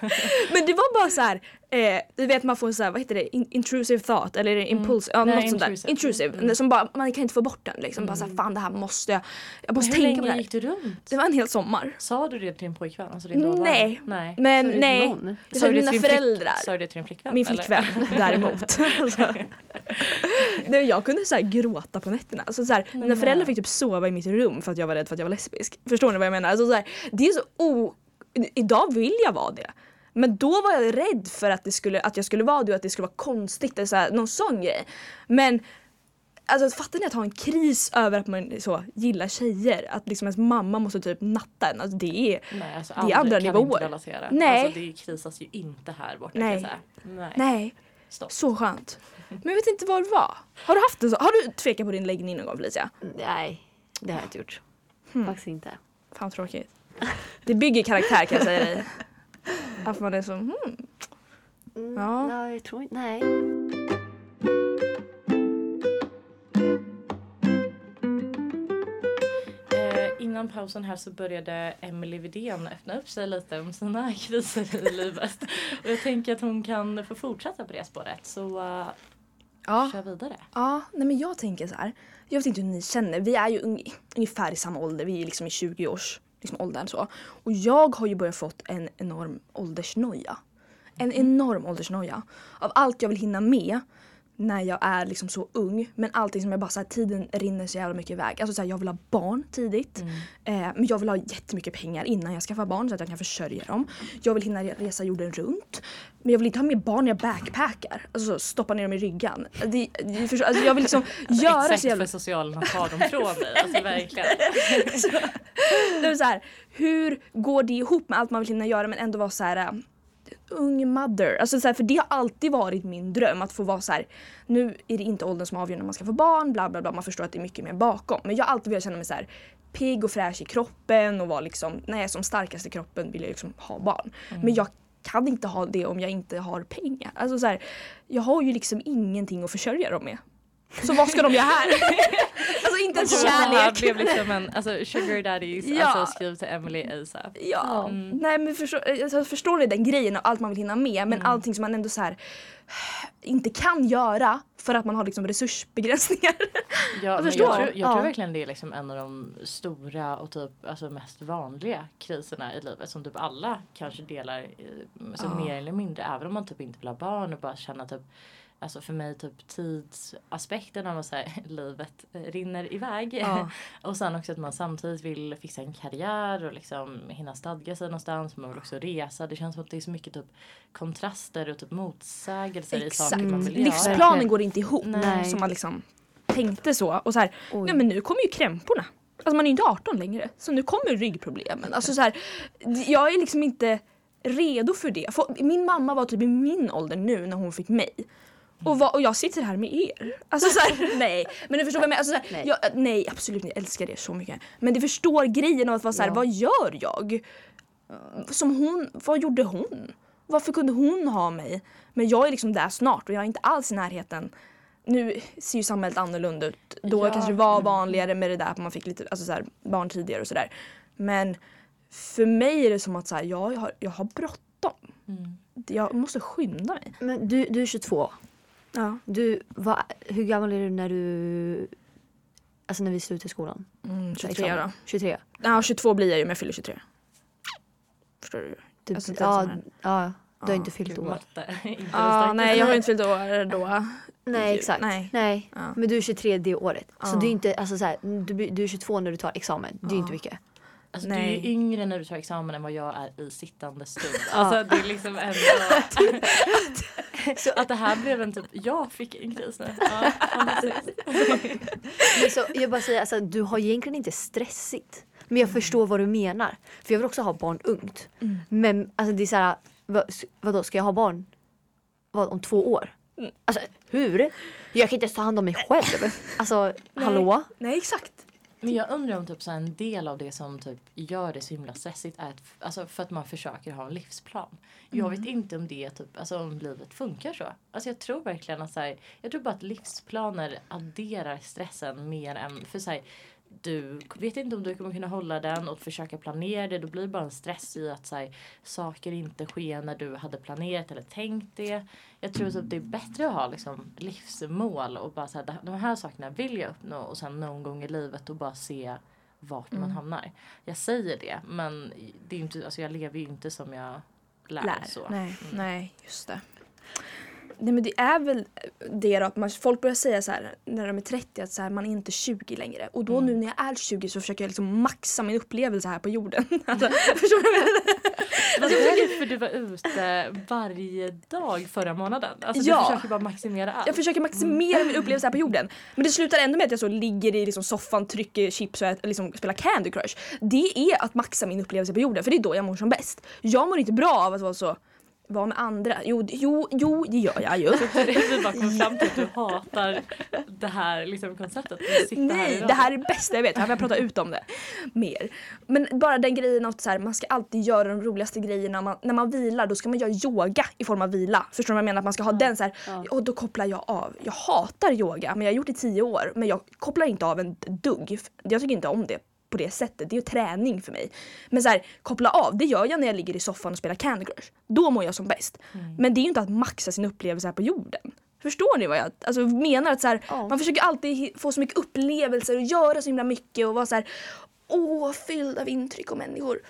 Men det var bara så här, eh, du vet man får så här, vad heter det, In- intrusive thought eller impuls, ja, Mm. Nej, något sånt där. intrusive. Intrusive. Mm. Som bara, man kan inte få bort den liksom. Bara så här, fan det här måste jag, jag måste Hur tänka på det länge här. gick du runt? Det var en hel sommar. Sa du det till din pojkvän? Alltså din dåvarande? Nej. Nej. Men är nej, det Sa mina föräldrar. Sa du det till din flickvän? Min eller? flickvän däremot. alltså. Nej, jag kunde så här gråta på nätterna. Alltså, så här, mina föräldrar fick typ sova i mitt rum för att jag var rädd för att jag var lesbisk. Förstår ni vad jag menar? Alltså, så här, det är så o... Idag vill jag vara det. Men då var jag rädd för att, det skulle, att jag skulle vara det och att det skulle vara konstigt eller så här, någon sån grej. Men Alltså fattar ni att ha en kris över att man så, gillar tjejer? Att liksom ens mamma måste typ natta en. Alltså det är... Nej, alltså Det är andra nivåer. Nej. Alltså det krisas ju inte här borta Nej. Nej. Nej, Stopp. så skönt. Men jag vet inte vad det var. Har du haft en så? Har du tvekat på din läggning någon gång Felicia? Nej, det har jag inte gjort. Hmm. Faktiskt inte. Fan tråkigt. Det bygger karaktär kan jag säga dig. Att man är så, hmm. Mm, Ja. Nej, jag tror inte. Nej. Eh, innan pausen här så började Emily Widén öppna upp sig lite om sina kriser i livet. Och jag tänker att hon kan få fortsätta på det spåret. Så uh, Ja. kör vidare. Ja, nej men jag tänker så här. Jag vet inte hur ni känner. Vi är ju ung- ungefär i samma ålder. Vi är liksom i 20 års liksom, åldern så. Och jag har ju börjat fått en enorm åldersnoja. En enorm åldersnoja. Av allt jag vill hinna med när jag är liksom så ung. Men allting som jag bara så här, tiden rinner så jävla mycket iväg. Alltså så här, jag vill ha barn tidigt. Eh, men jag vill ha jättemycket pengar innan jag skaffar barn så att jag kan försörja dem. Jag vill hinna resa jorden runt. Men jag vill inte ha med barn när jag backpackar. Alltså så, stoppa ner dem i ryggan. Det, det, förstår, alltså, jag vill liksom göra Ett så jävla... för socialen att ta dem från dig. Alltså verkligen. Det är så här, hur går det ihop med allt man vill hinna göra men ändå vara så här äh, ung mother. Alltså så här, för det har alltid varit min dröm att få vara så här. Nu är det inte åldern som avgör när man ska få barn, bla bla bla. Man förstår att det är mycket mer bakom. Men jag har alltid velat känna mig så här pigg och fräsch i kroppen och vara liksom, när jag är som starkast i kroppen vill jag liksom ha barn. Men jag kan inte ha det om jag inte har pengar. Alltså så här, jag har ju liksom ingenting att försörja dem med. Så vad ska de göra här? alltså inte ens Gud, det här kärlek. blev liksom en alltså, sugar daddies, Ja. alltså skriv till Emily ASAP. Ja, Mm. nej men förstår, alltså, förstår ni den grejen och allt man vill hinna med men allting som man ändå så här inte kan göra för att man har liksom resursbegränsningar. Ja, förstår. jag, tror, jag Ja. tror verkligen det är liksom en av de stora och typ alltså mest vanliga kriserna i livet som typ alla kanske delar alltså Ja. mer eller mindre. Även om man typ inte vill ha barn och bara känna typ Alltså för mig typ tidsaspekten av så här, livet rinner iväg. Ja. och sen också att man samtidigt vill fixa en karriär och liksom hinna stadga sig någonstans. Man vill också resa. Det känns som att det är så mycket typ kontraster och typ motsägelser i Exakt. saker man vill göra. Livsplanen går inte ihop Nej. som man liksom tänkte så. Och så här, Oj. nej men nu kommer ju krämporna. Alltså man är inte 18 längre så nu kommer ryggproblemen. Alltså så här, jag är liksom inte redo för det. Min mamma var typ i min ålder nu när hon fick mig. Och, vad, och jag sitter här med er. Alltså så här, nej. Men du förstår vad jag menar? Alltså, så här, Nej. Jag, nej absolut inte, jag älskar er så mycket. Men du förstår grejen av att vara så här, Ja. vad gör jag? Som hon, vad gjorde hon? Varför kunde hon ha mig? Men jag är liksom där snart och jag är inte alls i närheten. Nu ser ju samhället annorlunda ut. Då Ja. kanske det var vanligare med det där att man fick lite alltså så här, barn tidigare och sådär. Men för mig är det som att så här, ja, jag, har, jag har bråttom. Mm. Jag måste skynda mig. Men du, du är 22. Ja. Du, vad, hur gammal är du när du... Alltså när vi slutar skolan? Mm, Så 23 då. examen. 23. Ja 22 blir jag ju men jag fyller 23. Förstår du? Du, Alltså, det är ja, ja, du har Ja, inte fyllt år. Ja, nej jag har inte fyllt år då. Nej exakt. nej. Nej. Ja. Men du är 23 det året. Så Ja. det är inte, alltså så här, du, du är 22 när du tar examen. Det är Ja. inte mycket. Alltså, du är Nej. ju yngre när du tar examen än vad jag är i sittande stund. Alltså det är liksom ändå... så att det här blev en typ, jag fick en kris nu. Ja, fantastiskt. Men så, jag bara säger, alltså, du har egentligen inte stressigt. Men jag förstår vad du menar. För jag vill också ha barn ungt. Men alltså, det är så här, vad, vadå, ska jag ha barn vad, om två år? Alltså hur? Jag kan inte ens ta hand om mig själv. Alltså hallå? Nej exakt. Men jag undrar om typ så en del av det som typ gör det så himla stressigt är att, alltså för att man försöker ha en livsplan. Jag vet inte om det typ, alltså om livet funkar så. Alltså jag tror verkligen att så här, jag tror bara att livsplaner adderar stressen mer än, för så här, du vet inte om du kommer kunna hålla den och försöka planera det. Då blir det bara en stress i att så här, saker inte sker när du hade planerat eller tänkt det. Jag tror att det är bättre att ha liksom, livsmål och bara så här, de här sakerna vill jag uppnå och sen någon gång i livet och bara se vart man hamnar. Jag säger det men det är inte, alltså jag lever ju inte som jag lär. Lär. Så. Nej, nej just det. Nej men det är väl det då att man, folk börjar säga så här när de är 30 att så här, man är inte 20 längre. Och då nu när jag är 20 så försöker jag liksom maxa min upplevelse här på jorden. Alltså, förstår du vad jag menar? Det därför du var ute varje dag förra månaden? Alltså Ja. du försöker bara maximera allt. Jag försöker maximera min upplevelse här på jorden. Men det slutar ändå med att jag så ligger i liksom soffan, trycker chips och liksom spelar Candy Crush. Det är att maxa min upplevelse på jorden för det är då jag mår som bäst. Jag mår inte bra av att vara så vara med andra. Jo, jo, jo det gör jag ju. Vi bara kom fram till att du hatar det här liksom, konceptet. här Nej, radio. det här är det bästa jag vet. Jag vill prata ut om det mer. Men bara den grejen att så här, man ska alltid göra de roligaste grejerna. Man, när man vilar då ska man göra yoga i form av vila. Förstår du vad jag menar? Att man ska ha den så här, och då kopplar jag av. Jag hatar yoga men jag har gjort det i tio år. Men jag kopplar inte av en dugg. Jag tycker inte om det på det sättet. Det är ju träning för mig. Men så här, koppla av, det gör jag när jag ligger i soffan och spelar Candy Crush. Då mår jag som bäst. Men det är ju inte att maxa sin upplevelse här på jorden. Förstår ni vad jag alltså, menar? Att så här, Ja. Man försöker alltid få så mycket upplevelser och göra så himla mycket och vara så här, åh, fylld av intryck och människor.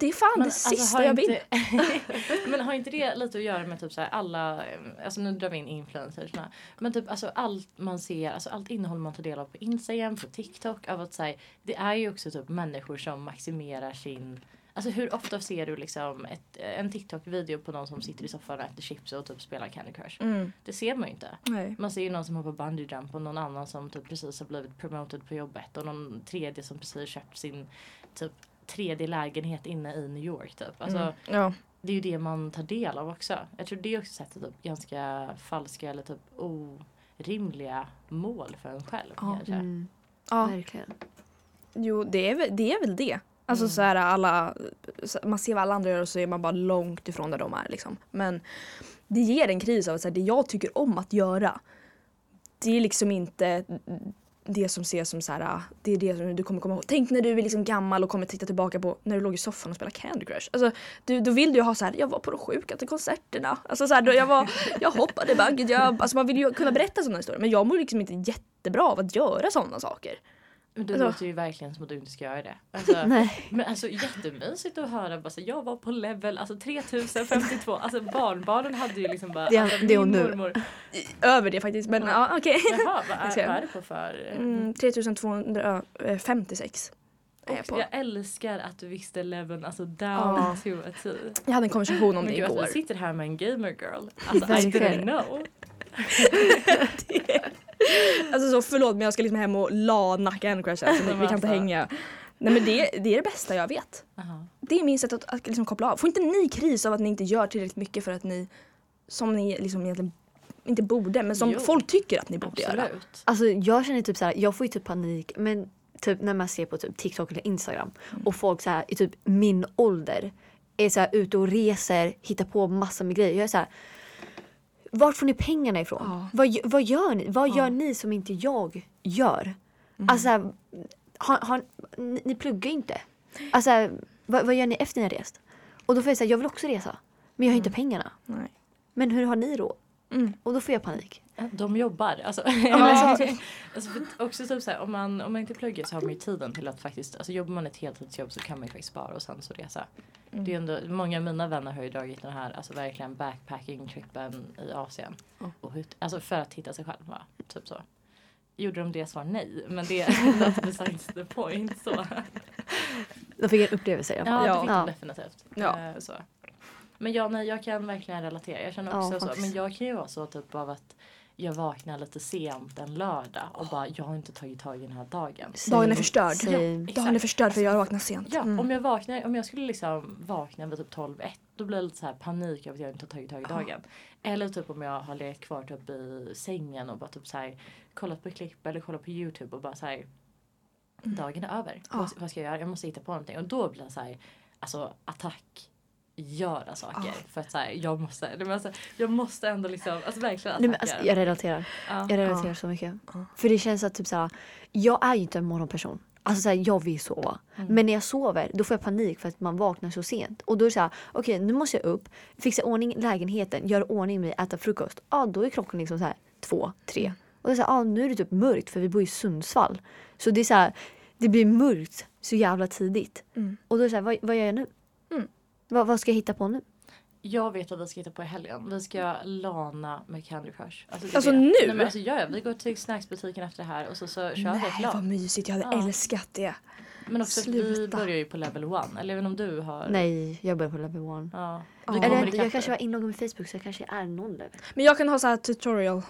Det är fan det alltså, sista jag vill. inte- men har inte det lite att göra med typ så här alla, alltså nu drar vi in influencersna. Men typ alltså allt man ser, alltså allt innehåll man tar del av på Instagram, på TikTok. Av att säga, det är ju också typ människor som maximerar sin Alltså hur ofta ser du liksom ett, en TikTok-video på någon som sitter i soffan och äter chips och typ spelar Candy Crush? Mm. Det ser man ju inte. Nej. Man ser ju någon som hoppar bungee jump och någon annan som typ precis har blivit promoted på jobbet och någon tredje som precis köpt sin typ tredje lägenhet inne i New York typ. Alltså, Mm. Ja. Det är ju det man tar del av också. Jag tror det också sätter typ ganska falska eller typ orimliga mål för en själv Ja. kanske. Mm, ja. verkligen. Jo, det är, väl, det är väl det. Alltså så här alla, man ser vad alla andra gör och så är man bara långt ifrån där de är liksom. Men det ger en kris av att så här, det jag tycker om att göra det är liksom inte det som ses som så här, ah, det är det som du kommer komma ihåg. Tänk när du är liksom gammal och kommer titta tillbaka på när du låg i soffan och spelade Candy Crush. Alltså, du, då vill du ju ha så här, jag var på de sjukaste konserterna. Alltså så här, då jag, var, jag hoppade bungee Jag, Alltså man vill ju kunna berätta sådana historier. Men jag mår liksom inte jättebra av att göra sådana saker. Men det Alltså- låter ju verkligen som att du inte ska göra det. Alltså, Nej. Men alltså jättemysigt att höra bara så, jag var på level alltså 3052. Alltså barnbarnen hade ju liksom bara Det alltså, det är hon nu. mormor. Över det faktiskt men ja okej. Jaha, vad är, vad är det på för? Mm, 3256 är jag på. Jag älskar att du visste leveln alltså down Ja. to a T. Jag hade en konversation om Men det gud att igår. vi sitter här med en gamer girl. Alltså I didn't know. Alltså så förlåt men jag ska liksom hem och lana Candy Crush alltså, vi kan inte hänga. Nej men det, det är det bästa jag vet. Aha. Det är min sätt att, att liksom koppla av. Får inte ni kris av att ni inte gör tillräckligt mycket för att ni, som ni liksom egentligen inte borde, men som Jo. folk tycker att ni borde göra? Absolut. Alltså jag känner typ så här, jag får ju typ panik men typ när man ser på typ TikTok eller Instagram och folk så här i typ min ålder är så här ute och reser, hittar på massor med grejer. Jag är så här, vart får ni pengarna ifrån? Ja. Vad, vad gör ni? Vad gör ni som inte jag gör? Alltså så här, har, har, ni, ni pluggar ju inte. Alltså vad, vad gör ni efter ni har rest? Och då får jag säga, jag vill också resa. Men jag har inte pengarna. Nej. Men hur har ni råd? Mm. Och då får jag panik. De jobbar. Alltså, men alltså- också typ så här, om, man, om man inte pluggar så har man ju tiden till att faktiskt, alltså jobbar man ett heltidsjobb så kan man ju faktiskt spara och sen så resa. Det är ändå, många av mina vänner har ju dragit den här alltså verkligen backpacking-trippen i Asien. Och hur, alltså för att hitta sig själva. Typ så. Gjorde de det? Svar nej. Men det är besides the point. Så. De fick en upplevelse i alla Ja, fall. det fick Ja. de definitivt. Ja. Eh, så. Men ja, nej, jag kan verkligen relatera. Jag känner Ja, också så. faktiskt. Men jag kan ju vara så typ av att jag vaknar lite sent en lördag och bara jag har inte tagit tag i den här dagen. Dagen är förstörd. Same. Dagen är förstörd för jag vaknar sent. Ja, Mm. om jag vaknar, om jag skulle liksom vakna vid typ 12 1 då blir det lite så här panik över att jag inte har tagit tag i dagen. Eller typ om jag har legat kvar typ i sängen och bara typ så här kollat på klipp eller kollat på Youtube och bara så här dagen är över. Vad, vad ska jag göra? Jag måste hitta på någonting och då blir det så här alltså attack göra saker för att så här, jag måste, nej, men alltså, jag måste ändå liksom, alltså verkligen Nej, men alltså, jag relaterar. Ja. Jag relaterar så mycket. För det känns att typ såhär, jag är ju inte en morgonperson. Alltså såhär, jag vill sova. Men när jag sover då får jag panik för att man vaknar så sent. Och då är det såhär, okej nu måste jag upp, fixa ordning lägenheten, göra ordning mig, äta frukost. Ja då är klockan liksom såhär två, tre. Och det är såhär, ja nu är det typ mörkt för vi bor i Sundsvall. Så det är såhär, det blir mörkt så jävla tidigt. Och då är det såhär, vad, vad gör jag nu? Vad, vad ska jag hitta på nu? Jag vet vad vi ska hitta på i helgen. Vi ska lana med Candy Crush. Alltså, det Alltså det. nu? Nej, men alltså, ja, ja, vi går till snacksbutiken efter det här och så, så kör vi ett Nej vad mysigt, jag hade Ja. älskat det. Men också att vi Sluta. börjar ju på level one. Eller även om du har... Nej, jag börjar på level one. Ja. Ja. Vi Eller kommer jag, kanske var inloggad med Facebook så jag kanske är någon level. Men jag kan ha så här tutorial.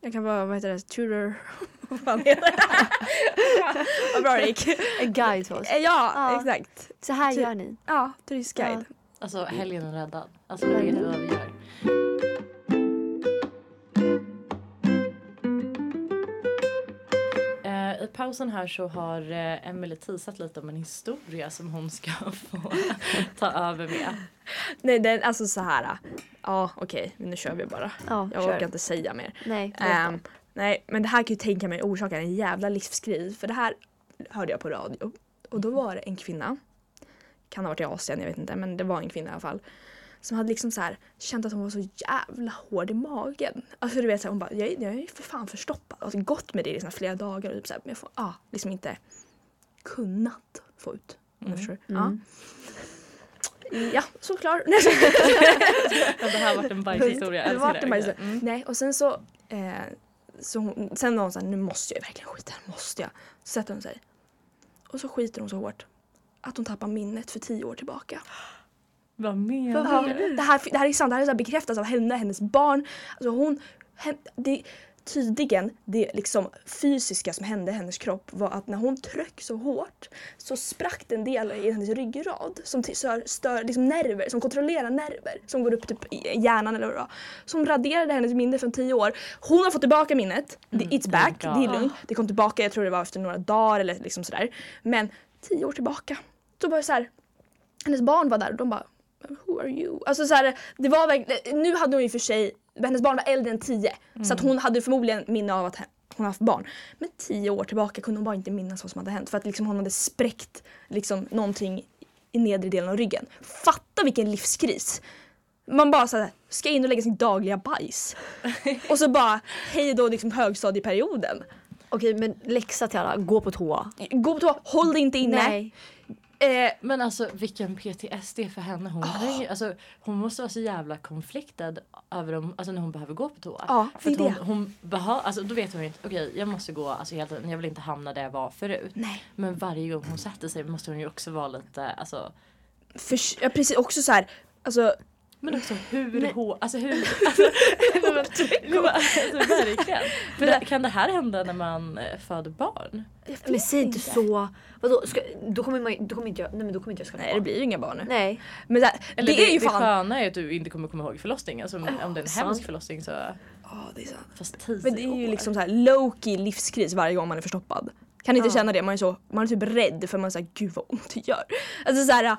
Jag kan vara, vad heter det, tutor. vad fan heter det? vad bra det gick. En guide till oss. Ja, Ja. exakt. Så här Ty- gör ni. Ja, turistguide. Alltså helgen är räddad. Alltså vi vet vad vi gör. Eh, I pausen här så har eh, Emily teasat lite om en historia som hon ska få ta över med. Nej, den, alltså så här. Ja, okej, men nu kör vi bara. Ja, Jag kör. orkar inte säga mer. Nej, Ehm, nej, men det här kan ju tänka mig orsaka en jävla livskris. För det här hörde jag på radio. Och då var det en kvinna, kan ha varit i Asien, jag vet inte, men det var en kvinna i alla fall. Som hade liksom så här känt att hon var så jävla hård i magen. Alltså du vet, så här, hon bara, jag, är- jag är för fan förstoppad. Alltså gått med det i här flera dagar och typ så här, men jag får ah, liksom inte kunnat få ut. Du förstår? Mm. Ja. ja, såklart. Det här varit en bajshistoria. Det var älskar det bara så, Mm. Nej, och sen så, eh, så hon, sen var hon såhär, nu måste jag verkligen skita, måste jag. Så sätter hon sig. Och så skiter hon så hårt att hon tappar minnet för tio år tillbaka. Vad menar du? det, här, det här är sant, det här är så bekräftat av henne, hennes barn. Alltså hon, hen, det, tydligen, det liksom fysiska som hände i hennes kropp var att när hon tryck så hårt så sprack det en del i hennes ryggrad som stör, stör liksom nerver, som kontrollerar nerver som går upp typ i hjärnan eller vad det var. Som raderade hennes minne från tio år. Hon har fått tillbaka minnet, det- it's back, God. det är lugnt. Det kom tillbaka, jag tror det var efter några dagar eller liksom sådär. Men tio år tillbaka. Då var det så här, hennes barn var där och de bara Who are you? Alltså så här, det var verkligen, nu hade hon ju för sig, hennes barn var äldre än 10 så att hon hade förmodligen minne av att, hon haft barn. Men tio år tillbaka kunde hon bara inte minnas vad som hade hänt för att liksom hon hade spräckt liksom någonting i nedre delen av ryggen. Fatta vilken livskris! Man bara såhär, ska in och lägga sin dagliga bajs. och så bara, hej då liksom högstadieperioden. Okej men läxa till alla, gå på toa. Gå på toa, håll dig inte inne. Nej. Eh, Men alltså vilken PTSD för henne. Hon, ju- alltså, hon måste vara så jävla konfliktad över om, alltså, när hon behöver gå på toa. Ja, för det hon, hon behö, alltså, då vet hon ju inte, okej jag måste gå alltså, tiden. Jag vill inte hamna där jag var förut. nej. Men varje gång hon sätter sig måste hon ju också vara lite, alltså För, ja, precis, också så här, alltså Men också hur hår, alltså hur, alltså, men, alltså verkligen. Det, kan det här hända när man eh, föder barn? Men säg inte så. Vadå, ska, då kommer man då kommer inte jag, nej men då kommer inte jag skaffa nej det blir ju inga barn nu. Nej. Men det, Eller det är ju det fan... sköna är att du inte kommer komma ihåg förlossningen. Alltså, om, om det är en sant. hemsk förlossning så, Ja, det är sant. fast tio Men det är ju år. liksom så här low-key livskris varje gång man är förstoppad. Kan ni inte Ja. känna det? Man är, så, man är typ rädd för man är såhär, gud vad ont det gör. Alltså så här,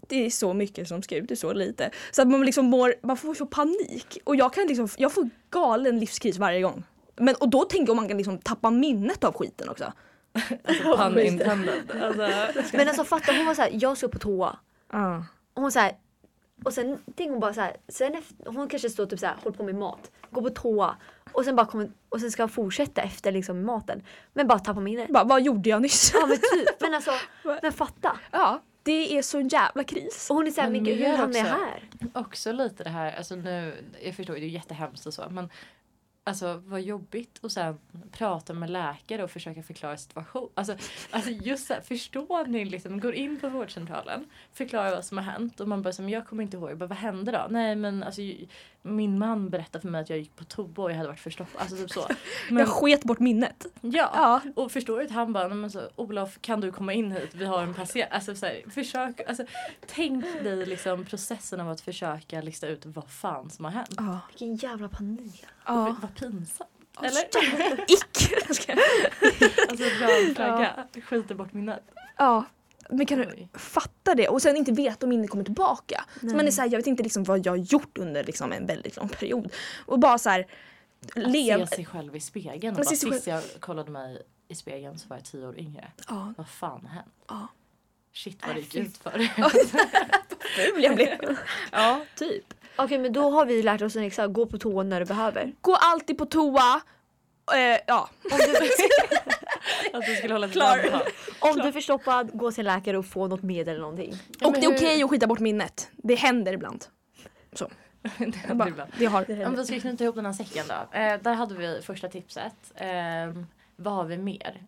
det är så mycket som ska ut, det är så lite. Så att man liksom mår, man får så panik. Och jag kan liksom, jag får galen livskris varje gång. Men, och då tänker jag om man kan liksom tappa minnet av skiten också. Alltså, pun intended. Alltså, Men alltså fatta hon var såhär, jag ska på toa. Ja. Och hon såhär, och sen tänker hon bara såhär, sen efter, hon kanske står typ såhär, håller på med mat, går på toa och sen bara kommer, och sen ska hon fortsätta efter liksom maten. Men bara tappa minnet. Bara, vad gjorde jag nyss? Ja men typ, men alltså, men fatta. ja, det är så jävla kris. Och hon är såhär, Men men gud hur hamnade jag också- här? också lite det här, alltså nu, jag förstår det är jättehemskt och så men Alltså vad jobbigt och sen prata med läkare och försöka förklara situation. Alltså, alltså just så här, förstår ni liksom, går in på vårdcentralen, förklarar vad som har hänt och man bara som jag kommer inte ihåg, jag bara, vad hände då? Nej men alltså min man berättade för mig att jag gick på toa och jag hade varit förstoppad. Alltså typ så. Men, Jag sket bort minnet. ja, Ja. och förstår du att han bara, "Nej, men så, Olof kan du komma in hit? Vi har en patient. Alltså så här, försök, alltså tänk dig liksom processen av att försöka lista ut vad fan som har hänt. Ja. Vilken jävla panik. ja. Vad pinsamt. Eller? Ick! Alltså röd flagga. Skiter bort minnet. Ja. Men kan du Oj. fatta det och sen inte veta om minnet kommer tillbaka. Så man är såhär, jag vet inte liksom vad jag har gjort under liksom en väldigt lång period. Och bara så här Att se sig själv i spegeln. Och bara, sist jag kollade mig i spegeln så var jag tio år yngre. Ja, Vad fan har hänt? ja. Shit vad det gick ut för. Ful jag blev. Ja, typ. Okej men då har vi lärt oss en extra, gå på toa när du behöver. Gå alltid på toa. Eh, ja. Om du, Att du skulle hålla Klar. om du är förstoppad, gå till läkare och få något medel eller någonting. Ja, Och det är hur- okej att skita bort minnet. Det händer ibland. Så. Det bara, ibland. det har. Om vi ska knyta ihop den här säcken då. Eh, där hade vi första tipset. Eh, vad har vi mer?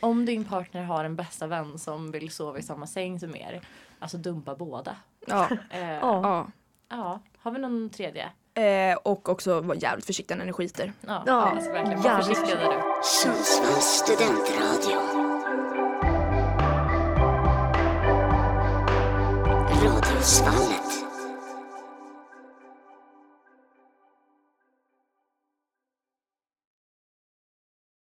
Om din partner har en bästa vän som vill sova i samma säng som er. Alltså dumpa båda. Ja. Eh, ja. Ja. ja. Har vi någon tredje? Eh, och också vara jävligt försiktig när ni skiter. Ja, Ja, alltså verkligen. Var jävligt försiktiga där. Sundsvalls studentradio. Radio Svall.